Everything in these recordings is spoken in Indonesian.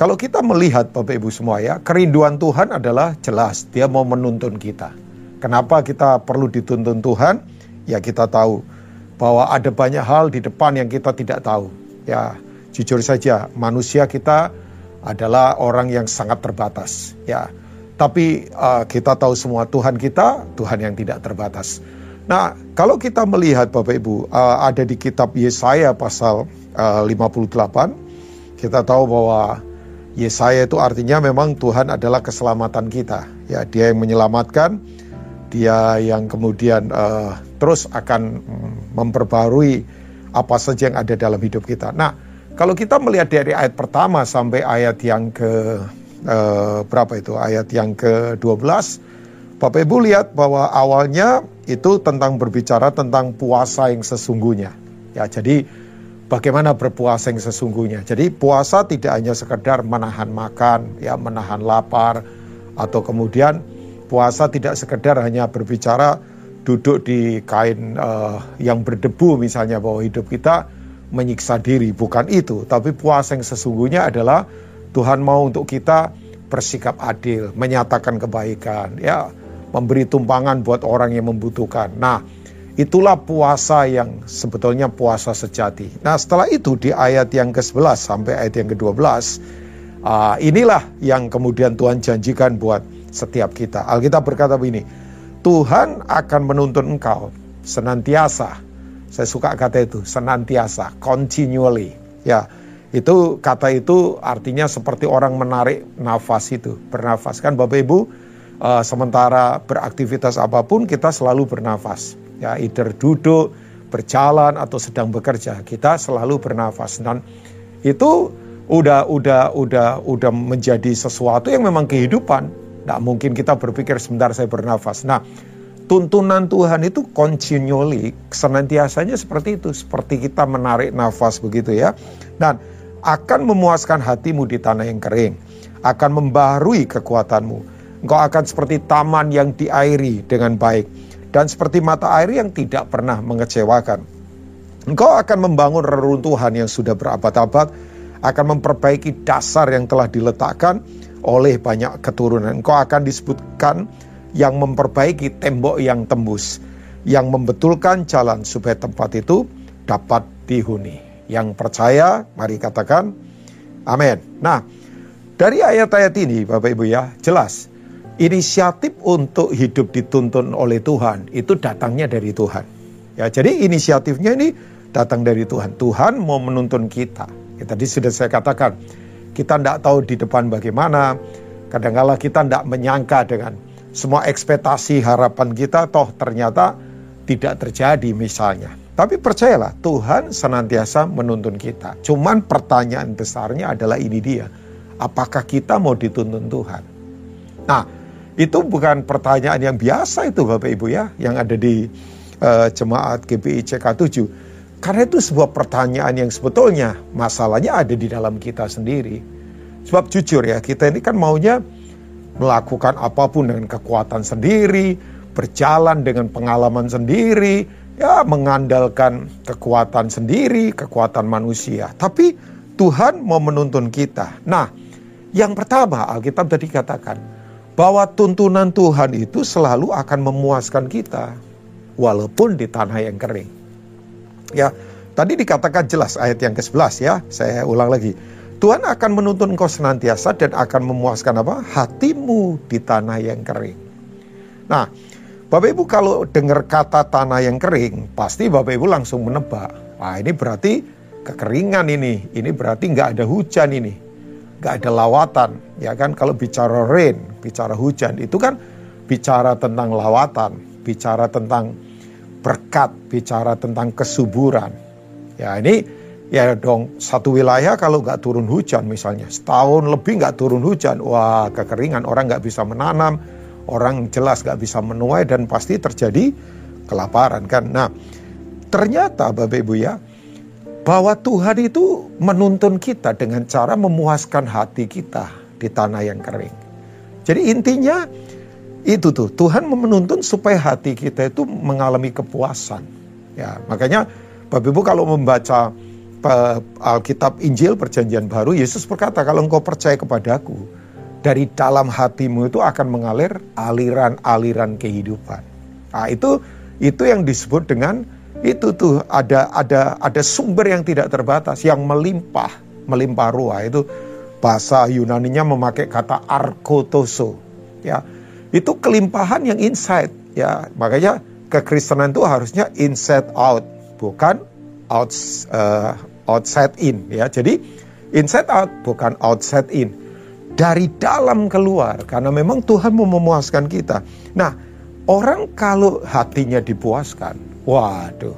kalau kita melihat Bapak Ibu semua ya, kerinduan Tuhan adalah jelas dia mau menuntun kita. Kenapa kita perlu dituntun Tuhan? Ya kita tahu bahwa ada banyak hal di depan yang kita tidak tahu. Ya, jujur saja manusia kita adalah orang yang sangat terbatas. Ya, tapi uh, kita tahu semua Tuhan kita Tuhan yang tidak terbatas. Nah, kalau kita melihat Bapak Ibu uh, ada di kitab Yesaya pasal uh, 58, kita tahu bahwa Yesaya itu artinya memang Tuhan adalah keselamatan kita. Ya, Dia yang menyelamatkan, Dia yang kemudian uh, terus akan memperbarui apa saja yang ada dalam hidup kita. Nah, kalau kita melihat dari ayat pertama sampai ayat yang ke uh, berapa itu? Ayat yang ke-12, Bapak Ibu lihat bahwa awalnya itu tentang berbicara tentang puasa yang sesungguhnya. Ya, jadi bagaimana berpuasa yang sesungguhnya. Jadi puasa tidak hanya sekedar menahan makan, ya menahan lapar, atau kemudian puasa tidak sekedar hanya berbicara duduk di kain uh, yang berdebu misalnya bahwa hidup kita menyiksa diri. Bukan itu, tapi puasa yang sesungguhnya adalah Tuhan mau untuk kita bersikap adil, menyatakan kebaikan, ya memberi tumpangan buat orang yang membutuhkan. Nah, Itulah puasa yang sebetulnya puasa sejati. Nah setelah itu di ayat yang ke-11 sampai ayat yang ke-12, uh, inilah yang kemudian Tuhan janjikan buat setiap kita. Alkitab berkata begini, Tuhan akan menuntun engkau senantiasa. Saya suka kata itu, senantiasa, continually. Ya, itu kata itu artinya seperti orang menarik nafas itu, bernafas. Kan Bapak Ibu, uh, sementara beraktivitas apa pun kita selalu bernafas ya either duduk, berjalan atau sedang bekerja, kita selalu bernafas dan itu udah udah udah udah menjadi sesuatu yang memang kehidupan. Tidak mungkin kita berpikir sebentar saya bernafas. Nah, tuntunan Tuhan itu continually, senantiasanya seperti itu, seperti kita menarik nafas begitu ya. Dan akan memuaskan hatimu di tanah yang kering, akan membarui kekuatanmu. Engkau akan seperti taman yang diairi dengan baik dan seperti mata air yang tidak pernah mengecewakan. Engkau akan membangun reruntuhan yang sudah berabad-abad, akan memperbaiki dasar yang telah diletakkan oleh banyak keturunan. Engkau akan disebutkan yang memperbaiki tembok yang tembus, yang membetulkan jalan supaya tempat itu dapat dihuni. Yang percaya, mari katakan amin. Nah, dari ayat-ayat ini Bapak Ibu ya, jelas inisiatif untuk hidup dituntun oleh Tuhan itu datangnya dari Tuhan. Ya, jadi inisiatifnya ini datang dari Tuhan. Tuhan mau menuntun kita. Ya, tadi sudah saya katakan, kita tidak tahu di depan bagaimana. Kadangkala kita tidak menyangka dengan semua ekspektasi harapan kita, toh ternyata tidak terjadi misalnya. Tapi percayalah, Tuhan senantiasa menuntun kita. Cuman pertanyaan besarnya adalah ini dia. Apakah kita mau dituntun Tuhan? Nah, itu bukan pertanyaan yang biasa itu Bapak Ibu ya, yang ada di uh, jemaat GPI CK7. Karena itu sebuah pertanyaan yang sebetulnya masalahnya ada di dalam kita sendiri. Sebab jujur ya, kita ini kan maunya melakukan apa pun dengan kekuatan sendiri, berjalan dengan pengalaman sendiri, ya mengandalkan kekuatan sendiri, kekuatan manusia. Tapi Tuhan mau menuntun kita. Nah, yang pertama Alkitab tadi katakan, bahwa tuntunan Tuhan itu selalu akan memuaskan kita walaupun di tanah yang kering. Ya, tadi dikatakan jelas ayat yang ke-11 ya. Saya ulang lagi. Tuhan akan menuntun engkau senantiasa dan akan memuaskan apa? Hatimu di tanah yang kering. Nah, Bapak Ibu kalau dengar kata tanah yang kering, pasti Bapak Ibu langsung menebak. Wah ini berarti kekeringan ini, ini berarti nggak ada hujan ini gak ada lawatan. Ya kan kalau bicara rain, bicara hujan itu kan bicara tentang lawatan, bicara tentang berkat, bicara tentang kesuburan. Ya ini ya dong satu wilayah kalau nggak turun hujan misalnya setahun lebih nggak turun hujan, wah kekeringan orang nggak bisa menanam, orang jelas nggak bisa menuai dan pasti terjadi kelaparan kan. Nah ternyata Bapak Ibu ya bahwa Tuhan itu menuntun kita dengan cara memuaskan hati kita di tanah yang kering. Jadi intinya itu tuh Tuhan menuntun supaya hati kita itu mengalami kepuasan. Ya, makanya Bapak Ibu kalau membaca Alkitab Injil Perjanjian Baru, Yesus berkata, "Kalau engkau percaya kepadaku, dari dalam hatimu itu akan mengalir aliran-aliran kehidupan." Nah, itu itu yang disebut dengan itu tuh ada ada ada sumber yang tidak terbatas yang melimpah melimpah ruah. Itu bahasa Yunaninya memakai kata arkotoso ya. Itu kelimpahan yang inside ya. Makanya kekristenan itu harusnya inside out bukan out uh, outside in ya. Jadi inside out bukan outside in. Dari dalam keluar karena memang Tuhan mau memuaskan kita. Nah orang kalau hatinya dipuaskan Waduh,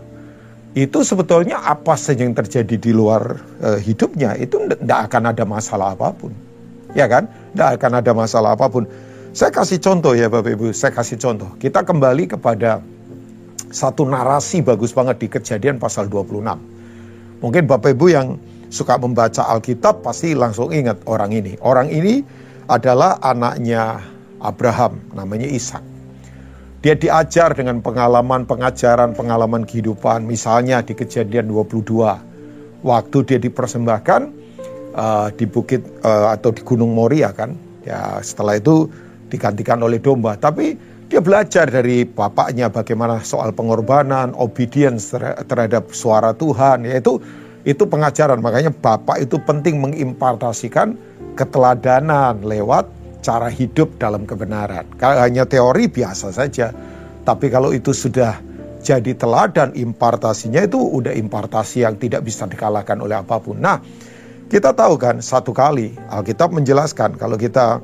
itu sebetulnya apa saja yang terjadi di luar uh, hidupnya itu tidak akan ada masalah apa pun, ya kan? Tidak akan ada masalah apa pun. Saya kasih contoh ya Bapak Ibu, saya kasih contoh. Kita kembali kepada satu narasi bagus banget di kejadian pasal 26. Mungkin Bapak Ibu yang suka membaca Alkitab pasti langsung ingat orang ini. Orang ini adalah anaknya Abraham, namanya Ishak. Dia diajar dengan pengalaman pengajaran, pengalaman kehidupan. Misalnya di kejadian 22. Waktu dia dipersembahkan uh, di bukit uh, atau di Gunung Moria kan. Ya setelah itu digantikan oleh domba. Tapi dia belajar dari bapaknya bagaimana soal pengorbanan, obedience terhadap suara Tuhan. Yaitu itu pengajaran. Makanya bapak itu penting mengimpartasikan keteladanan lewat cara hidup dalam kebenaran. Kalau hanya teori biasa saja. Tapi kalau itu sudah jadi teladan impartasinya itu udah impartasi yang tidak bisa dikalahkan oleh apa pun. Nah, kita tahu kan satu kali Alkitab menjelaskan kalau kita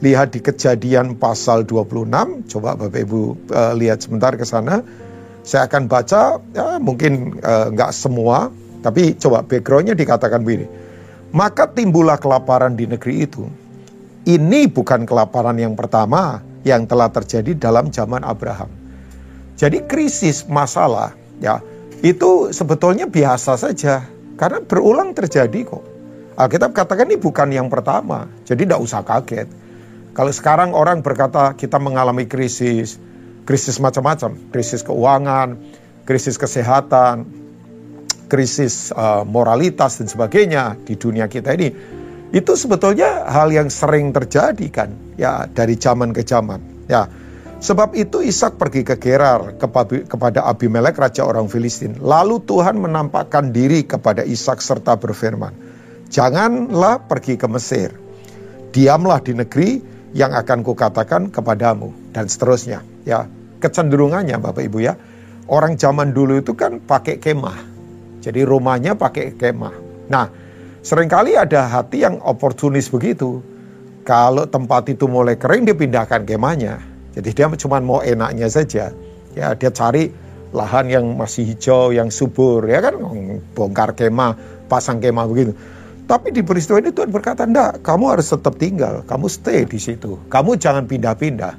lihat di kejadian pasal 26, coba Bapak Ibu uh, lihat sebentar ke sana. Saya akan baca, ya mungkin uh, semua, tapi coba backgroundnya dikatakan begini. Maka timbullah kelaparan di negeri itu ini bukan kelaparan yang pertama yang telah terjadi dalam zaman Abraham. Jadi krisis masalah ya itu sebetulnya biasa saja karena berulang terjadi kok. Alkitab katakan ini bukan yang pertama, jadi tidak usah kaget. Kalau sekarang orang berkata kita mengalami krisis, krisis macam-macam, krisis keuangan, krisis kesehatan, krisis uh, moralitas dan sebagainya di dunia kita ini itu sebetulnya hal yang sering terjadi kan? Ya dari zaman ke zaman. Ya sebab itu Ishak pergi ke Gerar kepada Abimelek raja orang Filistin. Lalu Tuhan menampakkan diri kepada Ishak serta berfirman janganlah pergi ke Mesir. Diamlah di negeri yang akan kukatakan kepadamu dan seterusnya. Ya kecenderungannya Bapak Ibu ya. Orang zaman dulu itu kan pakai kemah. Jadi rumahnya pakai kemah. Nah Seringkali ada hati yang oportunis begitu. Kalau tempat itu mulai kering, dia pindahkan kemahnya. Jadi dia cuma mau enaknya saja. Ya, dia cari lahan yang masih hijau, yang subur, ya kan, bongkar kemah, pasang kemah begitu. Tapi di peristiwa ini Tuhan berkata, enggak, kamu harus tetap tinggal, kamu stay di situ. Kamu jangan pindah-pindah.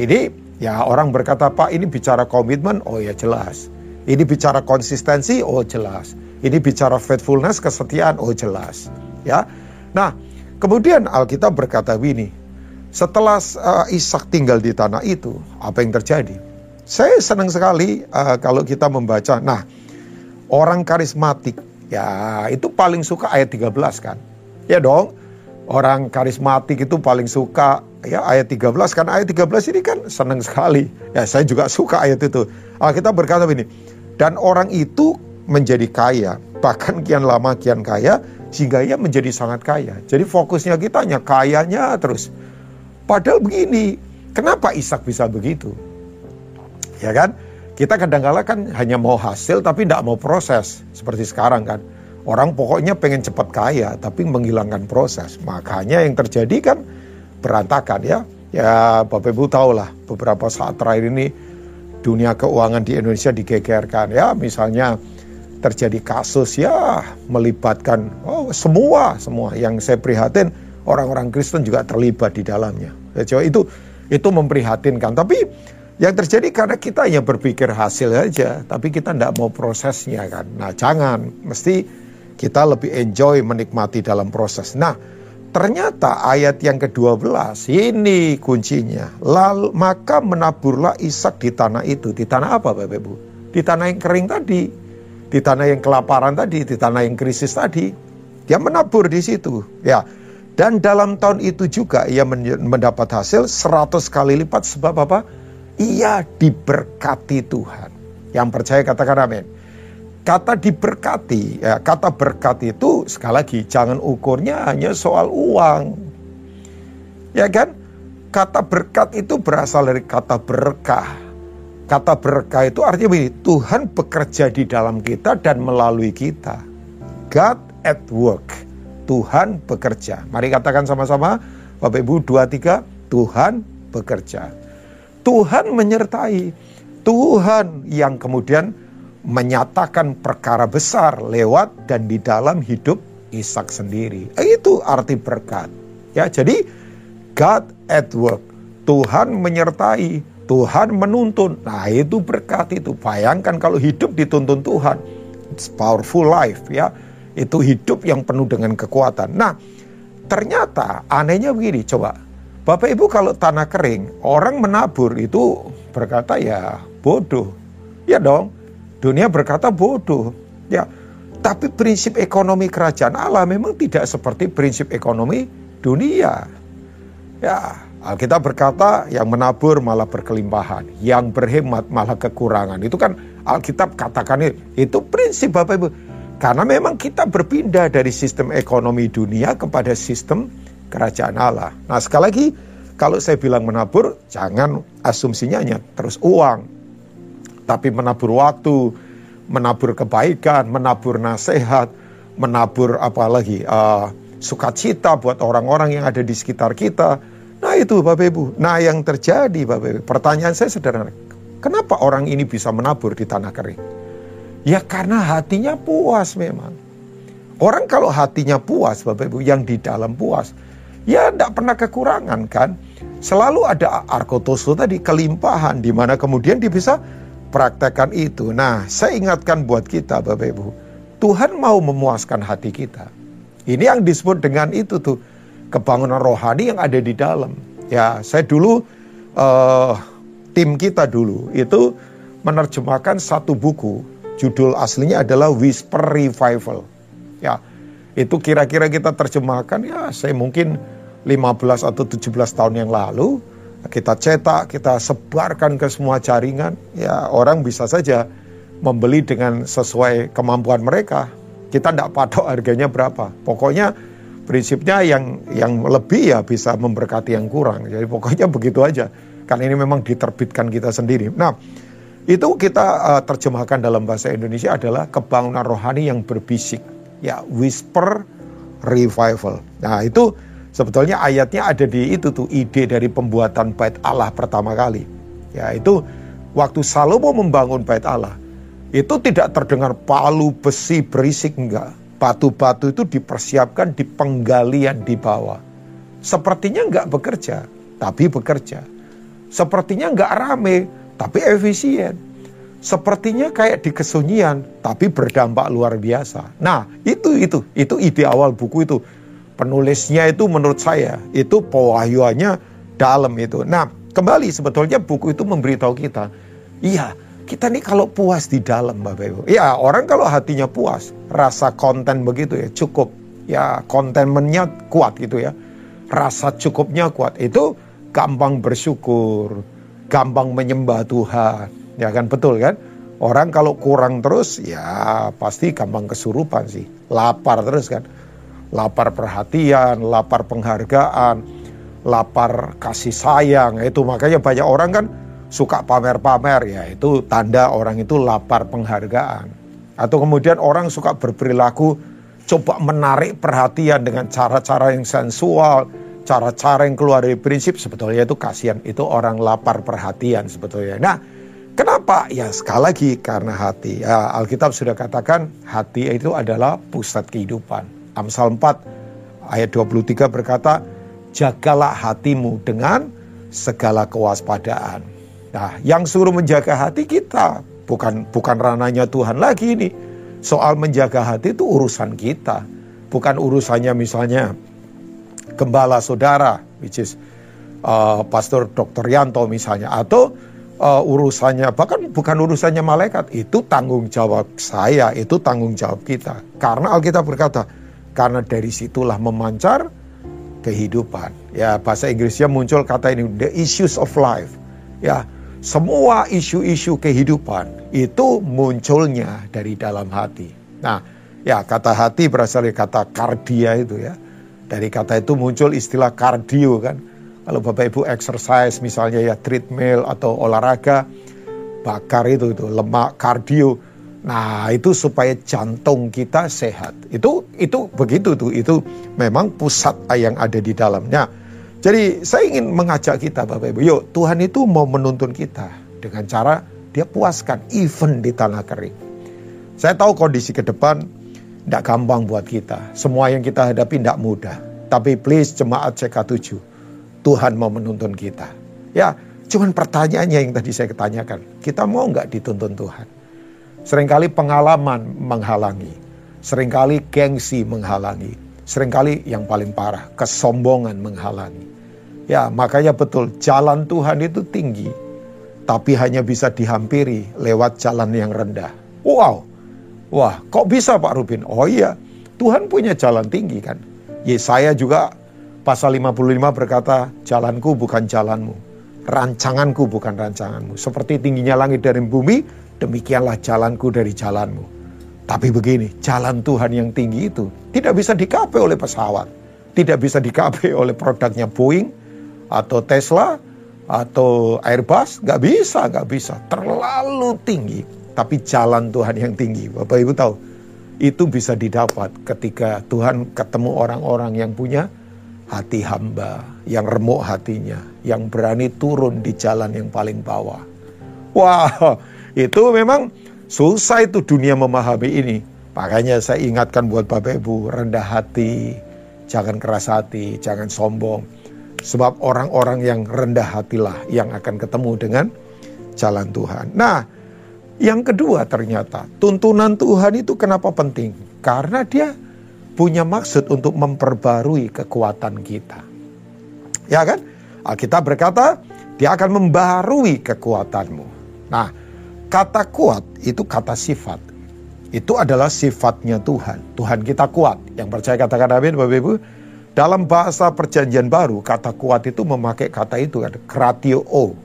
Ini ya orang berkata, Pak ini bicara komitmen, oh ya jelas. Ini bicara konsistensi, oh jelas. Ini bicara faithfulness, kesetiaan, oh jelas. Ya. Nah, kemudian Alkitab berkata begini, setelah uh, Ishak tinggal di tanah itu, apa yang terjadi? Saya senang sekali uh, kalau kita membaca. Nah, orang karismatik, ya itu paling suka ayat 13 kan? Ya dong, orang karismatik itu paling suka ya ayat 13 kan ayat 13 ini kan senang sekali. Ya saya juga suka ayat itu. Alkitab berkata begini, dan orang itu menjadi kaya, bahkan kian lama kian kaya, sehingga ia menjadi sangat kaya. Jadi fokusnya kita hanya kayanya terus. Padahal begini, kenapa Ishak bisa begitu? Ya kan? Kita kadang-kala kan hanya mau hasil tapi tidak mau proses. Seperti sekarang kan. Orang pokoknya pengen cepat kaya tapi menghilangkan proses. Makanya yang terjadi kan berantakan ya. Ya Bapak Ibu tahu lah beberapa saat terakhir ini dunia keuangan di Indonesia digegerkan ya. Misalnya terjadi kasus ya melibatkan oh semua semua yang saya prihatin orang-orang Kristen juga terlibat di dalamnya. Ya, itu itu memprihatinkan. Tapi yang terjadi karena kita hanya berpikir hasil aja, tapi kita tidak mau prosesnya kan. Nah jangan, mesti kita lebih enjoy menikmati dalam proses. Nah ternyata ayat yang ke-12 ini kuncinya. Lalu maka menaburlah Ishak di tanah itu. Di tanah apa Bapak Ibu? Di tanah yang kering tadi di tanah yang kelaparan tadi, di tanah yang krisis tadi. Dia menabur di situ, ya. Dan dalam tahun itu juga ia mendapat hasil 100 kali lipat sebab apa? Ia diberkati Tuhan. Yang percaya katakan amin. Kata diberkati, ya, kata berkat itu sekali lagi jangan ukurnya hanya soal uang. Ya kan? Kata berkat itu berasal dari kata berkah. Kata berkah itu artinya begini, Tuhan bekerja di dalam kita dan melalui kita. God at work. Tuhan bekerja. Mari katakan sama-sama, Bapak Ibu, dua, tiga, Tuhan bekerja. Tuhan menyertai. Tuhan yang kemudian menyatakan perkara besar lewat dan di dalam hidup Ishak sendiri. Itu arti berkat. Ya, jadi God at work. Tuhan menyertai, Tuhan menuntun. Nah, itu berkat itu. Bayangkan kalau hidup dituntun Tuhan. It's powerful life ya. Itu hidup yang penuh dengan kekuatan. Nah, ternyata anehnya begini, coba. Bapak Ibu kalau tanah kering, orang menabur itu berkata ya bodoh. Ya dong. Dunia berkata bodoh. Ya. Tapi prinsip ekonomi kerajaan Allah memang tidak seperti prinsip ekonomi dunia. Ya, Alkitab berkata yang menabur malah berkelimpahan, yang berhemat malah kekurangan. Itu kan Alkitab katakan itu prinsip Bapak Ibu. Karena memang kita berpindah dari sistem ekonomi dunia kepada sistem kerajaan Allah. Nah sekali lagi, kalau saya bilang menabur, jangan asumsinya hanya terus uang. Tapi menabur waktu, menabur kebaikan, menabur nasihat, menabur apalagi uh, sukacita buat orang-orang yang ada di sekitar kita, itu Bapak Ibu. Nah yang terjadi Bapak Ibu, pertanyaan saya sederhana. Kenapa orang ini bisa menabur di tanah kering? Ya karena hatinya puas memang. Orang kalau hatinya puas Bapak Ibu, yang di dalam puas. Ya tidak pernah kekurangan kan. Selalu ada arkotoso tadi, kelimpahan. di mana kemudian dia bisa praktekkan itu. Nah saya ingatkan buat kita Bapak Ibu. Tuhan mau memuaskan hati kita. Ini yang disebut dengan itu tuh kebangunan rohani yang ada di dalam. Ya, saya dulu uh, tim kita dulu itu menerjemahkan satu buku. Judul aslinya adalah Whisper Revival. Ya, itu kira-kira kita terjemahkan ya saya mungkin 15 atau 17 tahun yang lalu kita cetak, kita sebarkan ke semua jaringan. Ya, orang bisa saja membeli dengan sesuai kemampuan mereka. Kita tidak patok harganya berapa. Pokoknya prinsipnya yang yang lebih ya bisa memberkati yang kurang. Jadi pokoknya begitu aja. Karena ini memang diterbitkan kita sendiri. Nah, itu kita uh, terjemahkan dalam bahasa Indonesia adalah kebangunan rohani yang berbisik. Ya, whisper revival. Nah, itu sebetulnya ayatnya ada di itu tuh ide dari pembuatan bait Allah pertama kali. Ya, itu waktu Salomo membangun bait Allah, itu tidak terdengar palu besi berisik enggak batu-batu itu dipersiapkan di penggalian di bawah. Sepertinya nggak bekerja, tapi bekerja. Sepertinya nggak rame, tapi efisien. Sepertinya kayak di kesunyian, tapi berdampak luar biasa. Nah, itu itu itu ide awal buku itu. Penulisnya itu menurut saya itu pewahyuannya dalam itu. Nah, kembali sebetulnya buku itu memberitahu kita, iya kita nih kalau puas di dalam Bapak Ibu. Ya orang kalau hatinya puas, rasa konten begitu ya cukup. Ya kontenmennya kuat gitu ya. Rasa cukupnya kuat. Itu gampang bersyukur. Gampang menyembah Tuhan. Ya kan betul kan? Orang kalau kurang terus ya pasti gampang kesurupan sih. Lapar terus kan. Lapar perhatian, lapar penghargaan, lapar kasih sayang. Itu makanya banyak orang kan suka pamer-pamer ya itu tanda orang itu lapar penghargaan. Atau kemudian orang suka berperilaku coba menarik perhatian dengan cara-cara yang sensual, cara-cara yang keluar dari prinsip sebetulnya itu kasihan, itu orang lapar perhatian sebetulnya. Nah, kenapa? Ya sekali lagi karena hati. Ya, Alkitab sudah katakan hati itu adalah pusat kehidupan. Amsal 4 ayat 23 berkata, "Jagalah hatimu dengan segala kewaspadaan." Nah, yang suruh menjaga hati kita, bukan bukan rananya Tuhan lagi ini. Soal menjaga hati itu urusan kita, bukan urusannya misalnya gembala saudara, which is uh, Pastor Dr. Yanto misalnya, atau uh, urusannya, bahkan bukan urusannya malaikat, itu tanggung jawab saya, itu tanggung jawab kita. Karena Alkitab berkata, karena dari situlah memancar kehidupan. Ya, bahasa Inggrisnya muncul kata ini, the issues of life. Ya, semua isu-isu kehidupan itu munculnya dari dalam hati. Nah, ya kata hati berasal dari kata kardia itu ya. Dari kata itu muncul istilah kardio kan kalau Bapak Ibu exercise misalnya ya treadmill atau olahraga, bakar itu itu lemak kardio. Nah, itu supaya jantung kita sehat. Itu itu begitu tuh. Itu memang pusat yang ada di dalamnya. Jadi saya ingin mengajak kita Bapak Ibu, yuk Tuhan itu mau menuntun kita dengan cara dia puaskan even di tanah kering. Saya tahu kondisi ke depan tidak gampang buat kita. Semua yang kita hadapi tidak mudah. Tapi please jemaat CK7, Tuhan mau menuntun kita. Ya, cuman pertanyaannya yang tadi saya ketanyakan. Kita mau nggak dituntun Tuhan? Seringkali pengalaman menghalangi. Seringkali gengsi menghalangi. Seringkali yang paling parah, kesombongan menghalangi. Ya, makanya betul, jalan Tuhan itu tinggi. Tapi hanya bisa dihampiri lewat jalan yang rendah. Wow, wah kok bisa Pak Rubin? Oh iya, Tuhan punya jalan tinggi kan. Yesaya juga Pasal 55 berkata, jalanku bukan jalanmu, rancanganku bukan rancanganmu. Seperti tingginya langit dari bumi, demikianlah jalanku dari jalanmu. Tapi begini, jalan Tuhan yang tinggi itu tidak bisa dikapai oleh pesawat. Tidak bisa dikapai oleh produknya Boeing atau Tesla atau Airbus. Gak bisa, gak bisa. Terlalu tinggi. Tapi jalan Tuhan yang tinggi. Bapak Ibu tahu, itu bisa didapat ketika Tuhan ketemu orang-orang yang punya hati hamba, yang remuk hatinya, yang berani turun di jalan yang paling bawah. Wah, itu memang susah itu dunia memahami ini. Makanya saya ingatkan buat Bapak Ibu, rendah hati, jangan keras hati, jangan sombong. Sebab orang-orang yang rendah hatilah yang akan ketemu dengan jalan Tuhan. Nah, yang kedua ternyata tuntunan Tuhan itu kenapa penting? Karena dia punya maksud untuk memperbarui kekuatan kita. Ya kan? Alkitab berkata, dia akan membarui kekuatanmu. Nah, kata kuat itu kata sifat. Itu adalah sifatnya Tuhan. Tuhan kita kuat. Yang percaya katakan amin Bapak Ibu. Dalam bahasa perjanjian baru, kata kuat itu memakai kata itu, kan, kratio o.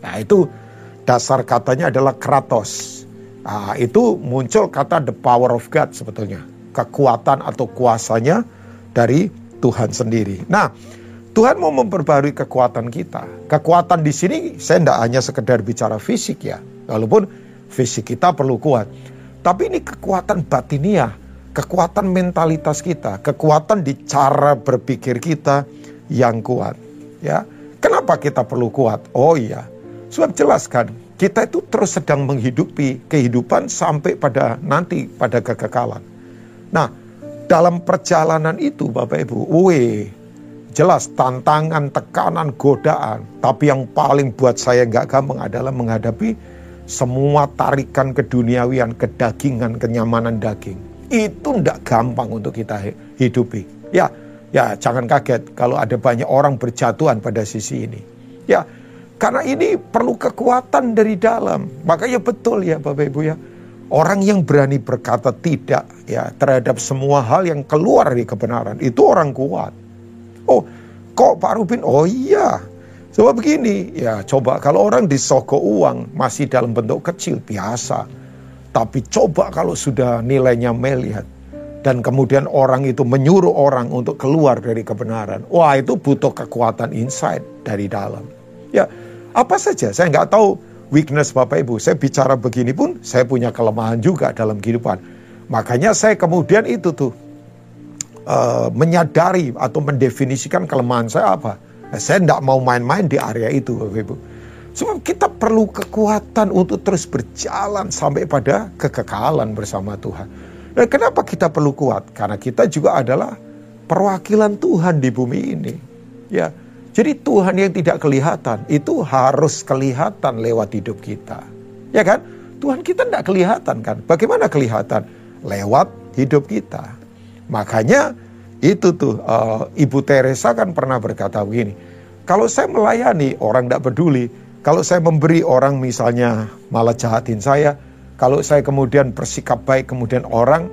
Nah itu dasar katanya adalah kratos. Nah, itu muncul kata the power of God sebetulnya kekuatan atau kuasanya dari Tuhan sendiri. Nah, Tuhan mau memperbarui kekuatan kita. Kekuatan di sini saya tidak hanya sekedar bicara fisik ya, walaupun fisik kita perlu kuat. Tapi ini kekuatan batiniah, kekuatan mentalitas kita, kekuatan di cara berpikir kita yang kuat. Ya, kenapa kita perlu kuat? Oh iya, sebab jelaskan kita itu terus sedang menghidupi kehidupan sampai pada nanti pada kekekalan. Nah, dalam perjalanan itu Bapak Ibu, we, jelas tantangan, tekanan, godaan. Tapi yang paling buat saya nggak gampang adalah menghadapi semua tarikan keduniawian, kedagingan, kenyamanan daging. Itu nggak gampang untuk kita hidupi. Ya, ya jangan kaget kalau ada banyak orang berjatuhan pada sisi ini. Ya, karena ini perlu kekuatan dari dalam. Makanya betul ya Bapak Ibu ya Orang yang berani berkata tidak ya terhadap semua hal yang keluar dari kebenaran itu orang kuat. Oh, kok Pak Rubin? Oh iya. Sebab begini, ya coba kalau orang disogok uang masih dalam bentuk kecil biasa. Tapi coba kalau sudah nilainya melihat dan kemudian orang itu menyuruh orang untuk keluar dari kebenaran. Wah, itu butuh kekuatan insight dari dalam. Ya, apa saja saya nggak tahu weakness Bapak Ibu. Saya bicara begini pun saya punya kelemahan juga dalam kehidupan. Makanya saya kemudian itu tuh uh, menyadari atau mendefinisikan kelemahan saya apa. Nah, saya tidak mau main-main di area itu Bapak Ibu. Sebab kita perlu kekuatan untuk terus berjalan sampai pada kekekalan bersama Tuhan. Dan kenapa kita perlu kuat? Karena kita juga adalah perwakilan Tuhan di bumi ini. Ya, jadi Tuhan yang tidak kelihatan itu harus kelihatan lewat hidup kita. Ya kan? Tuhan kita tidak kelihatan kan? Bagaimana kelihatan? Lewat hidup kita. Makanya itu tuh uh, Ibu Teresa kan pernah berkata begini. Kalau saya melayani orang tidak peduli, Kalau saya memberi orang misalnya malah jahatin saya, kalau saya kemudian bersikap baik, kemudian orang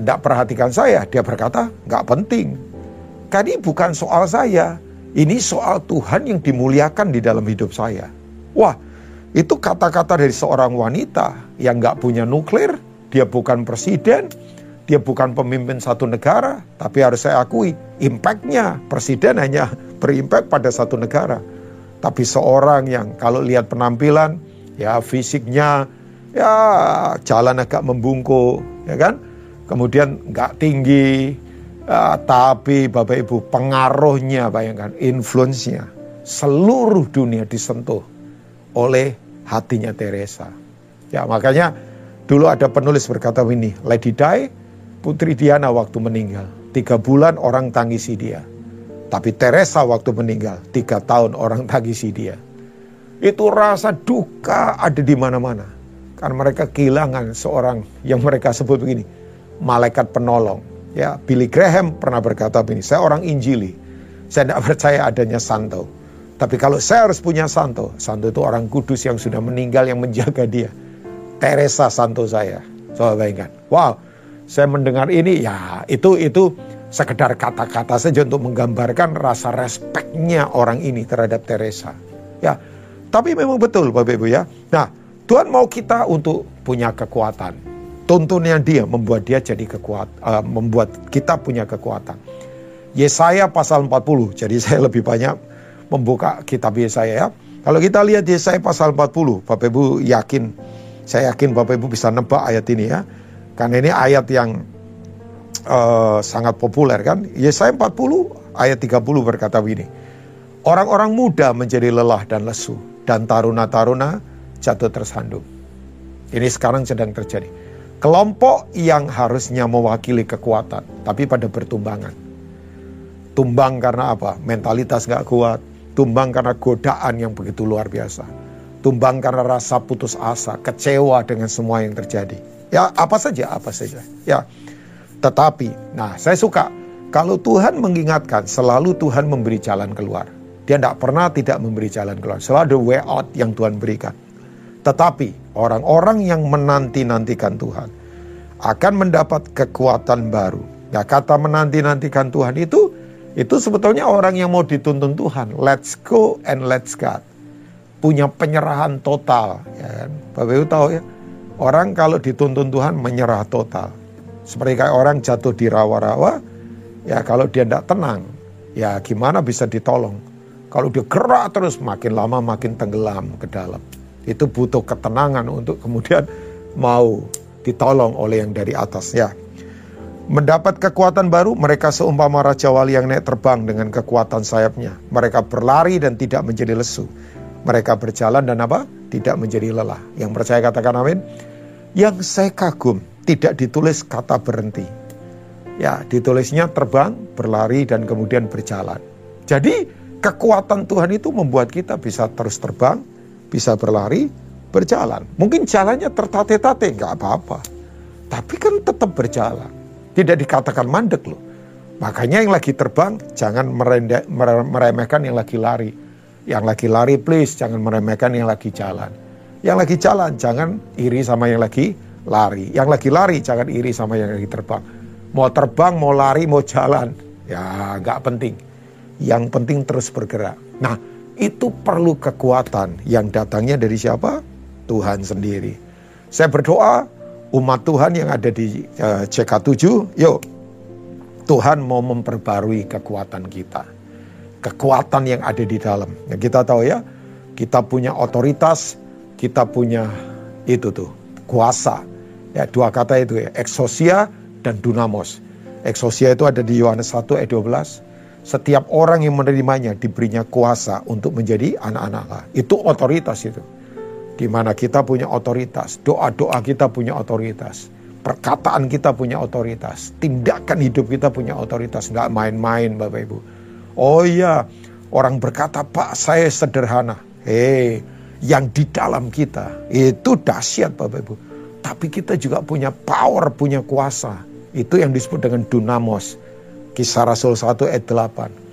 tidak uh, perhatikan saya, dia berkata nggak penting. Kali bukan soal saya, ini soal Tuhan yang dimuliakan di dalam hidup saya. Wah, itu kata-kata dari seorang wanita yang nggak punya nuklir, dia bukan presiden, dia bukan pemimpin satu negara, tapi harus saya akui, impactnya presiden hanya berimpact pada satu negara. Tapi seorang yang kalau lihat penampilan, ya fisiknya, ya jalan agak membungkuk, ya kan? Kemudian nggak tinggi, ya, tapi Bapak Ibu pengaruhnya bayangkan, influence-nya seluruh dunia disentuh oleh hatinya Teresa. Ya makanya dulu ada penulis berkata ini, Lady Di, Putri Diana waktu meninggal, tiga bulan orang tangisi dia. Tapi Teresa waktu meninggal, tiga tahun orang tangisi dia. Itu rasa duka ada di mana-mana. Karena mereka kehilangan seorang yang mereka sebut begini, malaikat penolong. Ya, Billy Graham pernah berkata begini, saya orang Injili, saya tidak percaya adanya santo. Tapi kalau saya harus punya santo, santo itu orang kudus yang sudah meninggal yang menjaga dia. Teresa santo saya. Coba bayangkan. Wow, saya mendengar ini ya itu itu sekedar kata-kata saja untuk menggambarkan rasa respeknya orang ini terhadap Teresa. Ya, tapi memang betul Bapak Ibu ya. Nah, Tuhan mau kita untuk punya kekuatan. Tuntunnya dia membuat dia jadi kekuat, uh, membuat kita punya kekuatan. Yesaya pasal 40. Jadi saya lebih banyak membuka kitab Yesaya ya. Kalau kita lihat Yesaya pasal 40, Bapak Ibu yakin, saya yakin Bapak Ibu bisa nebak ayat ini ya. Karena ini ayat yang uh, sangat populer kan. Yesaya 40 ayat 30 berkata begini. Orang-orang muda menjadi lelah dan lesu dan taruna-taruna jatuh tersandung. Ini sekarang sedang terjadi. Kelompok yang harusnya mewakili kekuatan, tapi pada bertumbangan. Tumbang karena apa? Mentalitas gak kuat. Tumbang karena godaan yang begitu luar biasa. Tumbang karena rasa putus asa, kecewa dengan semua yang terjadi. Ya apa saja, apa saja. Ya, tetapi, nah saya suka kalau Tuhan mengingatkan, selalu Tuhan memberi jalan keluar. Dia tidak pernah tidak memberi jalan keluar. Selalu ada way out yang Tuhan berikan. Tetapi orang-orang yang menanti-nantikan Tuhan akan mendapat kekuatan baru. Nah kata menanti-nantikan Tuhan itu, itu sebetulnya orang yang mau dituntun Tuhan. Let's go and let's God. Punya penyerahan total. Ya kan? Bapak Ibu tahu ya, orang kalau dituntun Tuhan menyerah total. Seperti kayak orang jatuh di rawa-rawa, ya kalau dia tidak tenang, ya gimana bisa ditolong. Kalau dia gerak terus makin lama makin tenggelam ke dalam. Itu butuh ketenangan untuk kemudian mau ditolong oleh yang dari atas ya. Mendapat kekuatan baru, mereka seumpama Raja Wali yang naik terbang dengan kekuatan sayapnya. Mereka berlari dan tidak menjadi lesu. Mereka berjalan dan apa? Tidak menjadi lelah. Yang percaya katakan amin. Yang saya kagum, tidak ditulis kata berhenti. Ya, ditulisnya terbang, berlari, dan kemudian berjalan. Jadi, kekuatan Tuhan itu membuat kita bisa terus terbang, bisa berlari, berjalan. Mungkin jalannya tertate-tate, nggak apa-apa. Tapi kan tetap berjalan. Tidak dikatakan mandek loh. Makanya yang lagi terbang, jangan merendek, meremehkan yang lagi lari. Yang lagi lari please, jangan meremehkan yang lagi jalan. Yang lagi jalan, jangan iri sama yang lagi lari. Yang lagi lari, jangan iri sama yang lagi terbang. Mau terbang, mau lari, mau jalan. Ya nggak penting. Yang penting terus bergerak. Nah, itu perlu kekuatan yang datangnya dari siapa? Tuhan sendiri. Saya berdoa umat Tuhan yang ada di uh, eh, CK7, yuk Tuhan mau memperbarui kekuatan kita. Kekuatan yang ada di dalam. Nah, kita tahu ya, kita punya otoritas, kita punya itu tuh, kuasa. Ya, dua kata itu ya, eksosia dan dunamos. Eksosia itu ada di Yohanes 1 ayat 12 setiap orang yang menerimanya diberinya kuasa untuk menjadi anak-anak Allah. Itu otoritas itu. Di mana kita punya otoritas, doa-doa kita punya otoritas, perkataan kita punya otoritas, tindakan hidup kita punya otoritas, nggak main-main Bapak Ibu. Oh iya, orang berkata, Pak saya sederhana. Hei, yang di dalam kita itu dahsyat Bapak Ibu. Tapi kita juga punya power, punya kuasa. Itu yang disebut dengan dunamos Kisah Rasul 1 ayat 8.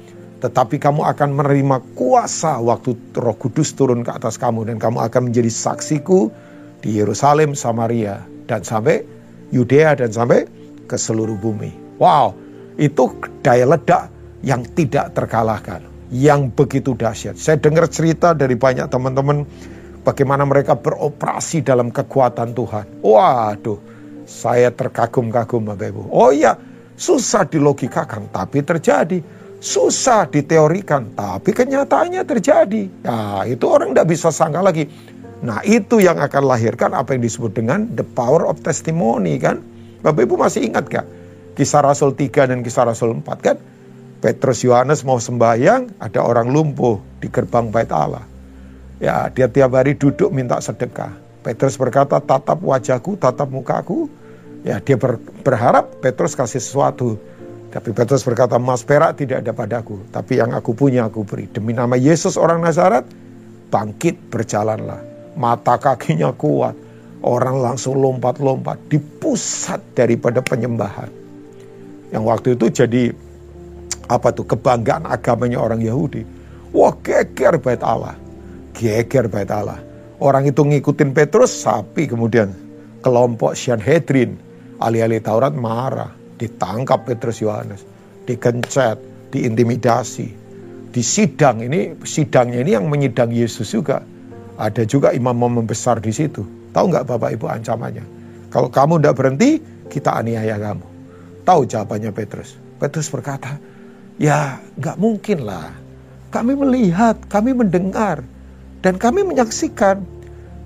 tetapi kamu akan menerima kuasa waktu Roh Kudus turun ke atas kamu dan kamu akan menjadi saksiku di Yerusalem, Samaria dan sampai Yudea dan sampai ke seluruh bumi. Wow, itu daya ledak yang tidak terkalahkan, yang begitu dahsyat. Saya dengar cerita dari banyak teman-teman bagaimana mereka beroperasi dalam kekuatan Tuhan. Waduh, saya terkagum-kagum Bapak Ibu. Oh iya, susah dilogikakan tapi terjadi susah diteorikan, tapi kenyataannya terjadi. Nah, itu orang tidak bisa sangka lagi. Nah, itu yang akan lahirkan apa yang disebut dengan the power of testimony kan. Bapak Ibu masih ingat gak? Kisah Rasul 3 dan kisah Rasul 4 kan? Petrus Yohanes mau sembahyang, ada orang lumpuh di gerbang bait Allah. Ya, dia tiap hari duduk minta sedekah. Petrus berkata, tatap wajahku, tatap mukaku. Ya, dia ber, berharap Petrus kasih sesuatu. Tapi Petrus berkata, emas perak tidak ada padaku, tapi yang aku punya aku beri. Demi nama Yesus orang Nazaret, bangkit berjalanlah. Mata kakinya kuat, orang langsung lompat-lompat di pusat daripada penyembahan. Yang waktu itu jadi apa tuh kebanggaan agamanya orang Yahudi. Wah geger bait Allah, geger bait Allah. Orang itu ngikutin Petrus, sapi kemudian kelompok Sanhedrin, ahli-ahli Taurat marah ditangkap Petrus Yohanes, dikencet, diintimidasi. Di sidang ini, sidangnya ini yang menyidang Yesus juga. Ada juga imam-imam besar di situ. Tahu nggak Bapak Ibu ancamannya? Kalau kamu tidak berhenti, kita aniaya kamu. Tahu jawabannya Petrus? Petrus berkata, ya nggak mungkin lah. Kami melihat, kami mendengar, dan kami menyaksikan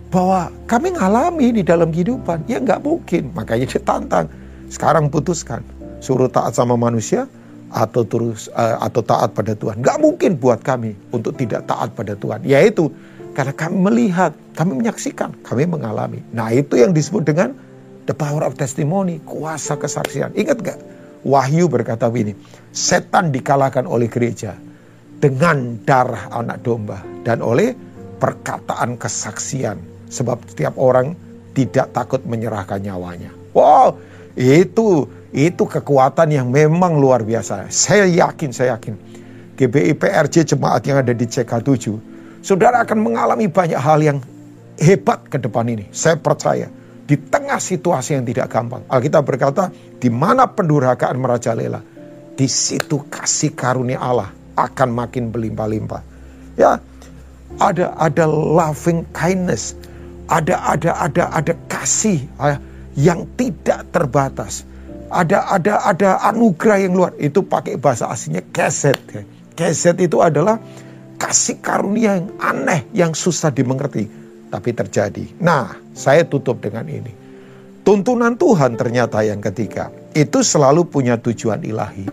bahwa kami ngalami di dalam kehidupan. Ya nggak mungkin. Makanya ditantang. Sekarang putuskan, suruh taat sama manusia atau terus uh, atau taat pada Tuhan. Gak mungkin buat kami untuk tidak taat pada Tuhan. Yaitu karena kami melihat, kami menyaksikan, kami mengalami. Nah itu yang disebut dengan the power of testimony, kuasa kesaksian. Ingat gak? Wahyu berkata begini, setan dikalahkan oleh gereja dengan darah anak domba dan oleh perkataan kesaksian. Sebab setiap orang tidak takut menyerahkan nyawanya. Wow, itu itu kekuatan yang memang luar biasa. Saya yakin, saya yakin. GBI PRJ jemaat yang ada di CK7, saudara akan mengalami banyak hal yang hebat ke depan ini. Saya percaya di tengah situasi yang tidak gampang. Alkitab berkata, di mana pendurhakaan merajalela, di situ kasih karunia Allah akan makin berlimpah-limpah. Ya, ada ada loving kindness, ada ada ada ada kasih. Ya yang tidak terbatas. Ada ada ada anugerah yang luar. Itu pakai bahasa aslinya keset. Keset itu adalah kasih karunia yang aneh, yang susah dimengerti. Tapi terjadi. Nah, saya tutup dengan ini. Tuntunan Tuhan ternyata yang ketiga. Itu selalu punya tujuan ilahi.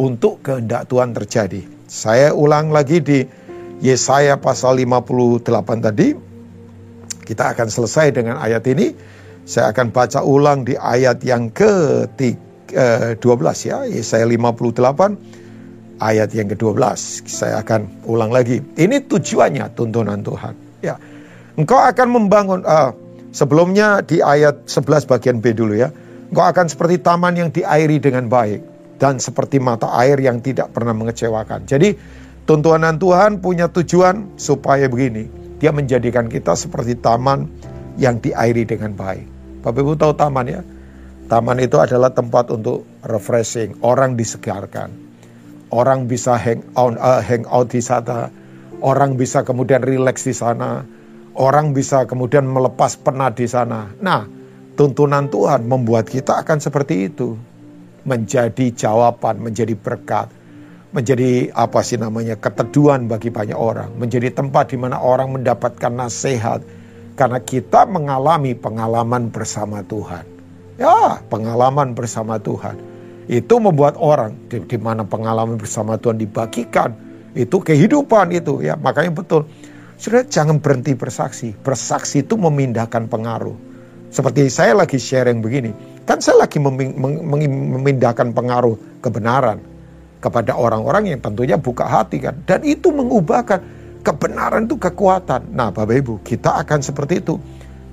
Untuk kehendak Tuhan terjadi. Saya ulang lagi di Yesaya pasal 58 tadi. Kita akan selesai dengan ayat ini saya akan baca ulang di ayat yang ke-12 ya, Yesaya 58 ayat yang ke-12. Saya akan ulang lagi. Ini tujuannya tuntunan Tuhan. Ya. Engkau akan membangun uh, sebelumnya di ayat 11 bagian B dulu ya. Engkau akan seperti taman yang diairi dengan baik dan seperti mata air yang tidak pernah mengecewakan. Jadi tuntunan Tuhan punya tujuan supaya begini. Dia menjadikan kita seperti taman yang diairi dengan baik. Bapak Ibu tahu taman ya? Taman itu adalah tempat untuk refreshing, orang disegarkan. Orang bisa hang out, uh, hang out di sana, orang bisa kemudian relax di sana, orang bisa kemudian melepas penat di sana. Nah, tuntunan Tuhan membuat kita akan seperti itu. Menjadi jawaban, menjadi berkat, menjadi apa sih namanya keteduhan bagi banyak orang, menjadi tempat di mana orang mendapatkan nasihat, karena kita mengalami pengalaman bersama Tuhan. Ya, pengalaman bersama Tuhan. Itu membuat orang di, di mana pengalaman bersama Tuhan dibagikan. Itu kehidupan itu ya. Makanya betul. Sudah jangan berhenti bersaksi. Bersaksi itu memindahkan pengaruh. Seperti saya lagi sharing begini. Kan saya lagi memindahkan pengaruh kebenaran kepada orang-orang yang tentunya buka hati kan. Dan itu mengubahkan Kebenaran itu kekuatan. Nah, Bapak Ibu, kita akan seperti itu.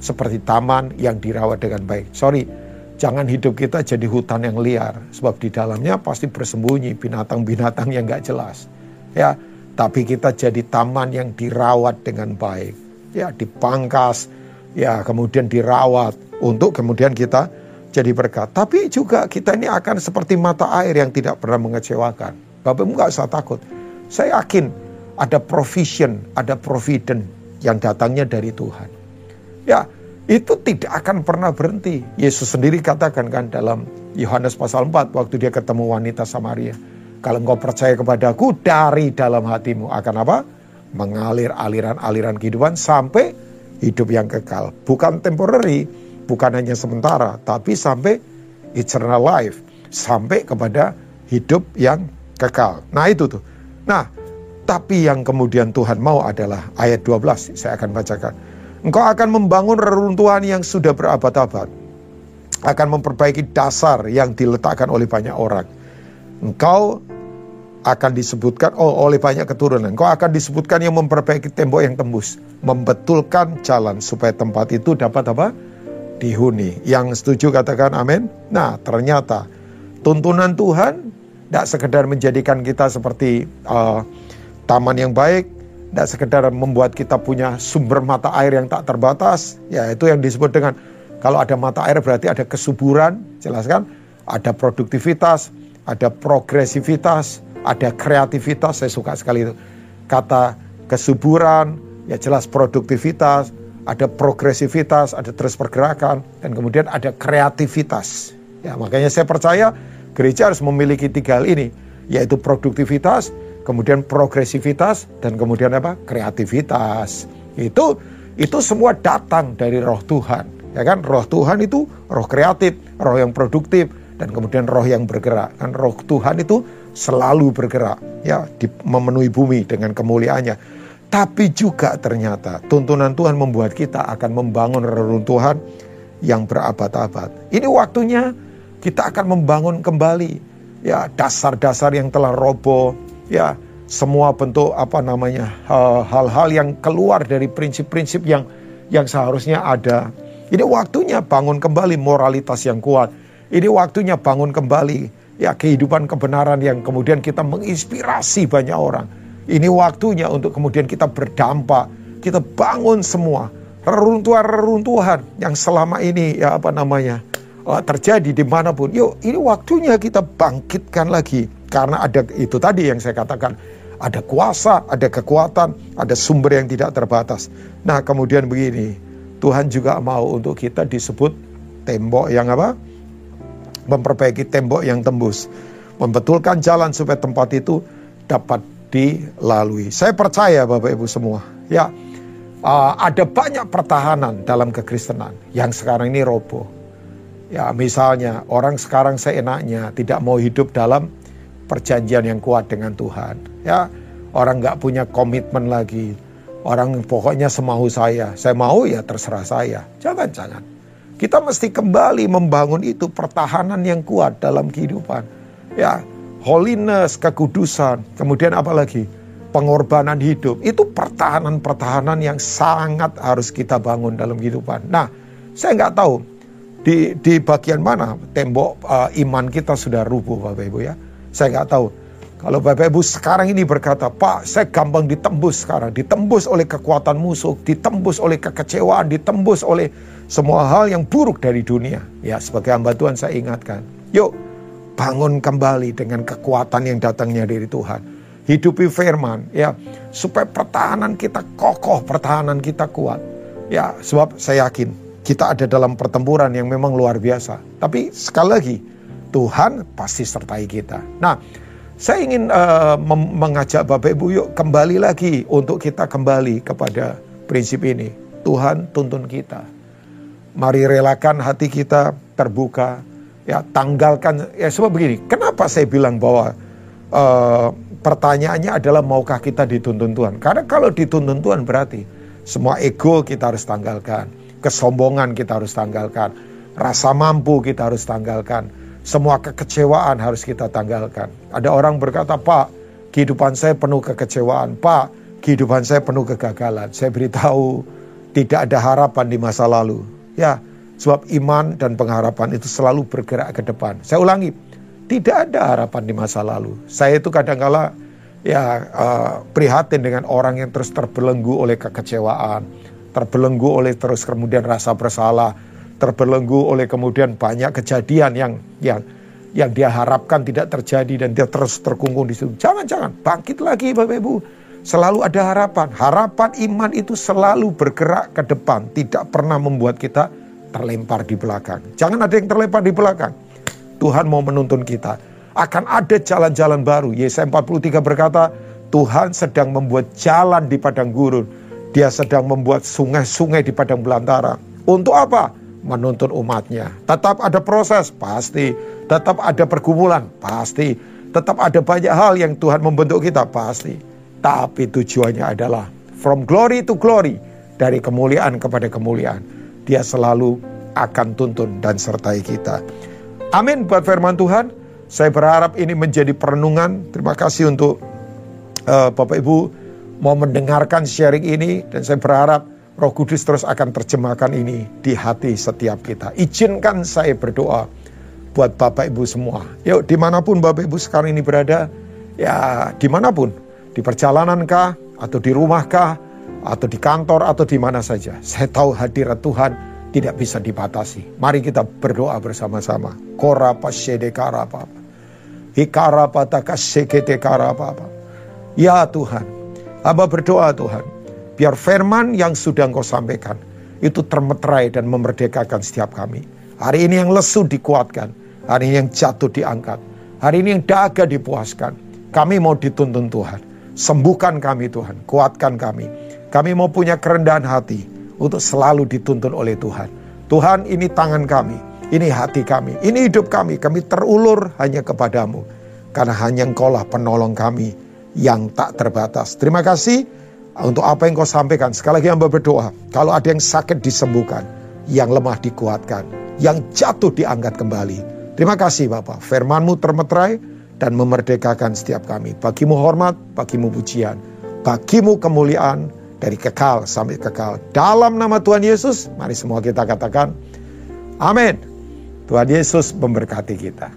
Seperti taman yang dirawat dengan baik. Sorry, jangan hidup kita jadi hutan yang liar. Sebab di dalamnya pasti bersembunyi binatang-binatang yang gak jelas. ya. Tapi kita jadi taman yang dirawat dengan baik, ya, dipangkas, ya, kemudian dirawat untuk kemudian kita jadi berkat. Tapi juga kita ini akan seperti mata air yang tidak pernah mengecewakan. Bapak Ibu nggak usah takut. Saya yakin ada provision, ada provident yang datangnya dari Tuhan. Ya, itu tidak akan pernah berhenti. Yesus sendiri katakan kan dalam Yohanes pasal 4 waktu dia ketemu wanita Samaria. Kalau engkau percaya kepadaku dari dalam hatimu akan apa? Mengalir aliran-aliran kehidupan sampai hidup yang kekal. Bukan temporary, bukan hanya sementara, tapi sampai eternal life. Sampai kepada hidup yang kekal. Nah itu tuh. Nah, tapi yang kemudian Tuhan mau adalah ayat 12, saya akan bacakan. Engkau akan membangun reruntuhan yang sudah berabad-abad. Akan memperbaiki dasar yang diletakkan oleh banyak orang engkau akan disebutkan oh oleh banyak keturunan. Engkau akan disebutkan yang memperbaiki tembok yang tembus, membetulkan jalan supaya tempat itu dapat apa? Dihuni. Yang setuju katakan amin. Nah, ternyata tuntunan Tuhan tidak sekedar menjadikan kita seperti uh, taman yang baik, tidak sekedar membuat kita punya sumber mata air yang tak terbatas, ya itu yang disebut dengan kalau ada mata air berarti ada kesuburan, jelaskan, ada produktivitas, ada progresivitas, ada kreativitas, saya suka sekali itu. Kata kesuburan, ya jelas produktivitas, ada progresivitas, ada terus pergerakan, dan kemudian ada kreativitas. Ya, makanya saya percaya gereja harus memiliki tiga hal ini, yaitu produktivitas, kemudian progresivitas, dan kemudian apa? Kreativitas. Itu itu semua datang dari roh Tuhan. Ya kan? Roh Tuhan itu roh kreatif, roh yang produktif, dan kemudian roh yang bergerak. Kan roh Tuhan itu selalu bergerak ya memenuhi bumi dengan kemuliaannya. Tapi juga ternyata tuntunan Tuhan membuat kita akan membangun reruntuhan yang berabad-abad. Ini waktunya kita akan membangun kembali ya dasar-dasar yang telah roboh, ya semua bentuk apa namanya hal-hal yang keluar dari prinsip-prinsip yang yang seharusnya ada. Ini waktunya bangun kembali moralitas yang kuat ini waktunya bangun kembali ya kehidupan kebenaran yang kemudian kita menginspirasi banyak orang. Ini waktunya untuk kemudian kita berdampak, kita bangun semua reruntuhan-reruntuhan yang selama ini ya apa namanya uh, terjadi di mana pun. Yuk ini waktunya kita bangkitkan lagi karena ada itu tadi yang saya katakan ada kuasa, ada kekuatan, ada sumber yang tidak terbatas. Nah kemudian begini, Tuhan juga mau untuk kita disebut tembok yang apa? memperbaiki tembok yang tembus, membetulkan jalan supaya tempat itu dapat dilalui. Saya percaya Bapak Ibu semua, ya uh, ada banyak pertahanan dalam kekristenan yang sekarang ini roboh. Ya misalnya orang sekarang seenaknya tidak mau hidup dalam perjanjian yang kuat dengan Tuhan. Ya orang nggak punya komitmen lagi. Orang pokoknya semau saya. Saya mau ya terserah saya. Jangan-jangan. Kita mesti kembali membangun itu pertahanan yang kuat dalam kehidupan. Ya, holiness, kekudusan, kemudian apa lagi? Pengorbanan hidup. Itu pertahanan-pertahanan yang sangat harus kita bangun dalam kehidupan. Nah, saya nggak tahu di di bagian mana tembok uh, iman kita sudah rubuh Bapak Ibu ya. Saya nggak tahu. Kalau Bapak Ibu sekarang ini berkata, Pak, saya gampang ditembus sekarang. Ditembus oleh kekuatan musuh, ditembus oleh kekecewaan, ditembus oleh semua hal yang buruk dari dunia. Ya, sebagai hamba Tuhan saya ingatkan. Yuk, bangun kembali dengan kekuatan yang datangnya dari Tuhan. Hidupi firman, ya, supaya pertahanan kita kokoh, pertahanan kita kuat. Ya, sebab saya yakin kita ada dalam pertempuran yang memang luar biasa. Tapi sekali lagi, Tuhan pasti sertai kita. Nah, saya ingin uh, mengajak Bapak Ibu yuk kembali lagi untuk kita kembali kepada prinsip ini. Tuhan tuntun kita. Mari relakan hati kita terbuka. Ya, tanggalkan ya sebab begini. Kenapa saya bilang bahwa uh, pertanyaannya adalah maukah kita dituntun Tuhan? Karena kalau dituntun Tuhan berarti semua ego kita harus tanggalkan, kesombongan kita harus tanggalkan, rasa mampu kita harus tanggalkan semua kekecewaan harus kita tanggalkan. Ada orang berkata, Pak, kehidupan saya penuh kekecewaan. Pak, kehidupan saya penuh kegagalan. Saya beritahu, tidak ada harapan di masa lalu. Ya, sebab iman dan pengharapan itu selalu bergerak ke depan. Saya ulangi, tidak ada harapan di masa lalu. Saya itu kadang-kala ya uh, prihatin dengan orang yang terus terbelenggu oleh kekecewaan, terbelenggu oleh terus kemudian rasa bersalah, terbelenggu oleh kemudian banyak kejadian yang yang yang dia harapkan tidak terjadi dan dia terus terkungkung di situ. Jangan-jangan bangkit lagi Bapak Ibu. Selalu ada harapan. Harapan iman itu selalu bergerak ke depan, tidak pernah membuat kita terlempar di belakang. Jangan ada yang terlempar di belakang. Tuhan mau menuntun kita. Akan ada jalan-jalan baru. Yesaya 43 berkata, Tuhan sedang membuat jalan di padang gurun. Dia sedang membuat sungai-sungai di padang belantara. Untuk apa? Menuntun umatnya. Tetap ada proses, pasti. Tetap ada pergumulan, pasti. Tetap ada banyak hal yang Tuhan membentuk kita, pasti. Tapi tujuannya adalah from glory to glory. Dari kemuliaan kepada kemuliaan. Dia selalu akan tuntun dan sertai kita. Amin buat firman Tuhan. Saya berharap ini menjadi perenungan. Terima kasih untuk uh, Bapak Ibu mau mendengarkan sharing ini. Dan saya berharap Roh Kudus terus akan terjemahkan ini di hati setiap kita. Izinkan saya berdoa buat Bapak Ibu semua. Yuk di mana pun Bapak Ibu sekarang ini berada, ya di mana pun di perjalanan kah, atau di rumah kah, atau di kantor, atau di mana saja. Saya tahu hadirat Tuhan tidak bisa dibatasi. Mari kita berdoa bersama-sama. Ya Tuhan, Aba berdoa Tuhan, biar firman yang sudah Engkau sampaikan itu termeterai dan memerdekakan setiap kami. Hari ini yang lesu dikuatkan, hari ini yang jatuh diangkat, hari ini yang daga dipuaskan. Kami mau dituntun Tuhan. Sembuhkan kami Tuhan, kuatkan kami. Kami mau punya kerendahan hati untuk selalu dituntun oleh Tuhan. Tuhan ini tangan kami, ini hati kami, ini hidup kami. Kami terulur hanya kepadamu. Karena hanya engkau lah penolong kami yang tak terbatas. Terima kasih untuk apa yang kau sampaikan. Sekali lagi hamba berdoa, kalau ada yang sakit disembuhkan, yang lemah dikuatkan, yang jatuh diangkat kembali. Terima kasih Bapak, firmanmu termeterai, dan memerdekakan setiap kami. Bagimu hormat, bagimu pujian, bagimu kemuliaan dari kekal sampai kekal. Dalam nama Tuhan Yesus, mari semua kita katakan, amin. Tuhan Yesus memberkati kita.